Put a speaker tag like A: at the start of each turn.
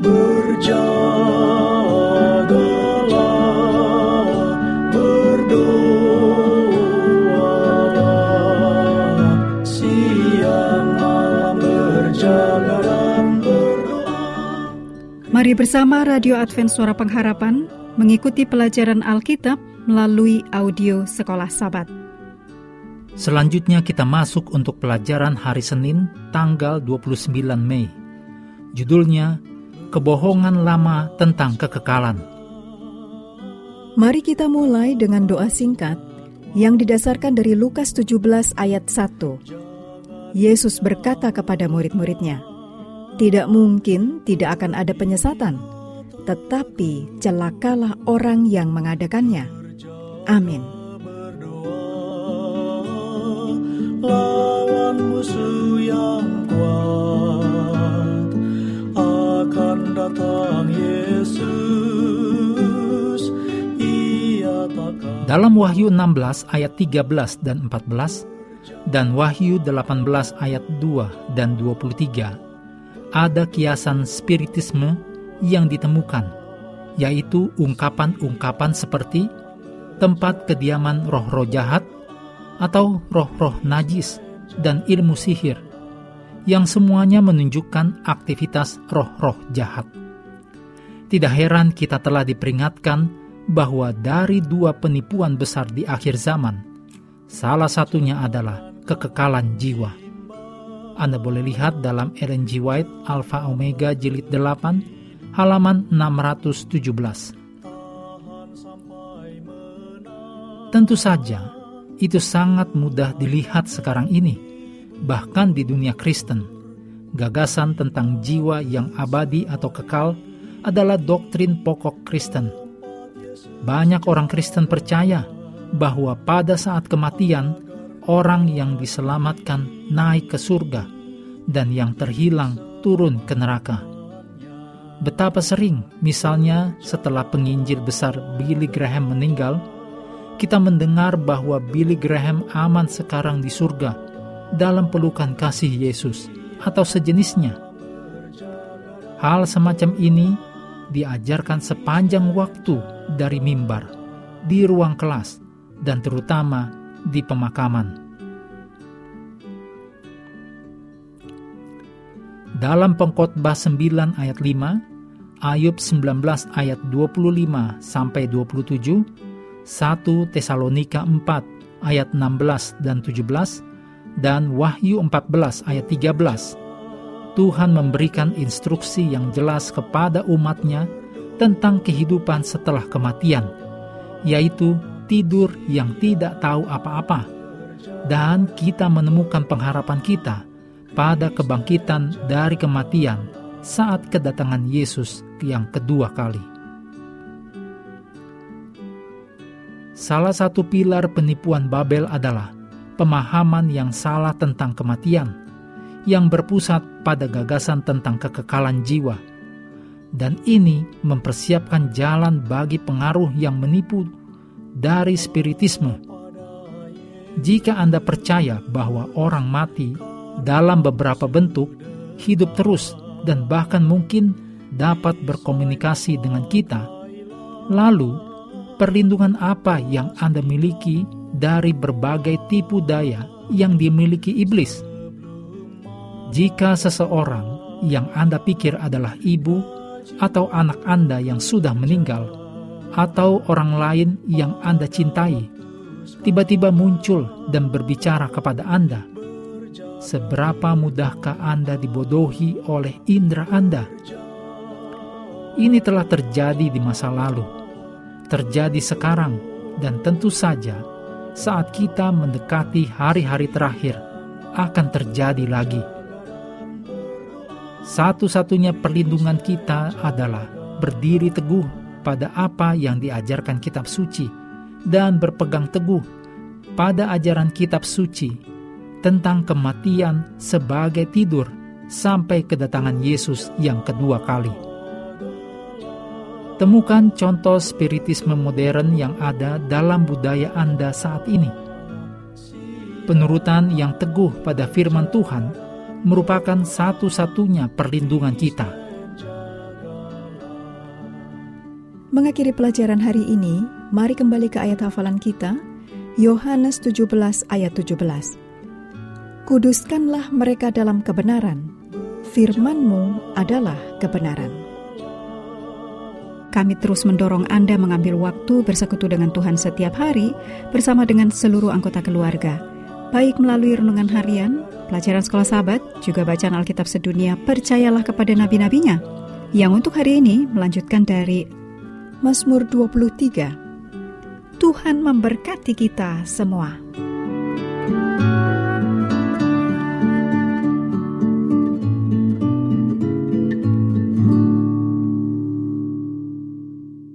A: Berjagalah, berdoalah, siang malam berjaga dan berdoa.
B: Mari bersama Radio Advent Suara Pengharapan mengikuti pelajaran Alkitab melalui audio Sekolah Sabat.
C: Selanjutnya kita masuk untuk pelajaran hari Senin tanggal 29 Mei. Judulnya Kebohongan Lama Tentang Kekekalan.
B: Mari kita mulai dengan doa singkat yang didasarkan dari Lukas 17 ayat 1. Yesus berkata kepada murid-muridnya, Tidak mungkin tidak akan ada penyesatan, tetapi celakalah orang yang mengadakannya. Amin.
C: Dalam Wahyu 16 ayat 13 dan 14 dan Wahyu 18 ayat 2 dan 23 ada kiasan spiritisme yang ditemukan yaitu ungkapan-ungkapan seperti tempat kediaman roh-roh jahat atau roh-roh najis dan ilmu sihir yang semuanya menunjukkan aktivitas roh-roh jahat. Tidak heran kita telah diperingatkan bahwa dari dua penipuan besar di akhir zaman, salah satunya adalah kekekalan jiwa. Anda boleh lihat dalam Ellen G. White Alpha Omega Jilid 8 halaman 617. Tentu saja, itu sangat mudah dilihat sekarang ini, bahkan di dunia Kristen. Gagasan tentang jiwa yang abadi atau kekal adalah doktrin pokok Kristen. Banyak orang Kristen percaya bahwa pada saat kematian, orang yang diselamatkan naik ke surga dan yang terhilang turun ke neraka. Betapa sering, misalnya setelah penginjil besar Billy Graham meninggal, kita mendengar bahwa Billy Graham aman sekarang di surga dalam pelukan kasih Yesus atau sejenisnya. Hal semacam ini diajarkan sepanjang waktu dari mimbar, di ruang kelas, dan terutama di pemakaman. Dalam pengkhotbah 9 ayat 5, Ayub 19 ayat 25 sampai 27, 1 Tesalonika 4 ayat 16 dan 17, dan Wahyu 14 ayat 13. Tuhan memberikan instruksi yang jelas kepada umatnya tentang kehidupan setelah kematian, yaitu tidur yang tidak tahu apa-apa. Dan kita menemukan pengharapan kita pada kebangkitan dari kematian saat kedatangan Yesus yang kedua kali. Salah satu pilar penipuan Babel adalah pemahaman yang salah tentang kematian, yang berpusat pada gagasan tentang kekekalan jiwa, dan ini mempersiapkan jalan bagi pengaruh yang menipu dari spiritisme. Jika Anda percaya bahwa orang mati dalam beberapa bentuk hidup terus dan bahkan mungkin dapat berkomunikasi dengan kita, lalu perlindungan apa yang Anda miliki dari berbagai tipu daya yang dimiliki iblis? Jika seseorang yang Anda pikir adalah ibu atau anak Anda yang sudah meninggal, atau orang lain yang Anda cintai, tiba-tiba muncul dan berbicara kepada Anda, seberapa mudahkah Anda dibodohi oleh indera Anda? Ini telah terjadi di masa lalu, terjadi sekarang, dan tentu saja saat kita mendekati hari-hari terakhir akan terjadi lagi. Satu-satunya perlindungan kita adalah berdiri teguh pada apa yang diajarkan kitab suci dan berpegang teguh pada ajaran kitab suci tentang kematian sebagai tidur sampai kedatangan Yesus yang kedua kali. Temukan contoh spiritisme modern yang ada dalam budaya Anda saat ini. Penurutan yang teguh pada firman Tuhan merupakan satu-satunya perlindungan kita.
B: Mengakhiri pelajaran hari ini, mari kembali ke ayat hafalan kita, Yohanes 17 ayat 17. Kuduskanlah mereka dalam kebenaran, firmanmu adalah kebenaran. Kami terus mendorong Anda mengambil waktu bersekutu dengan Tuhan setiap hari bersama dengan seluruh anggota keluarga, baik melalui renungan harian, pelajaran sekolah sahabat, juga bacaan Alkitab sedunia, percayalah kepada nabi-nabinya. Yang untuk hari ini melanjutkan dari Mazmur 23. Tuhan memberkati kita semua. thank you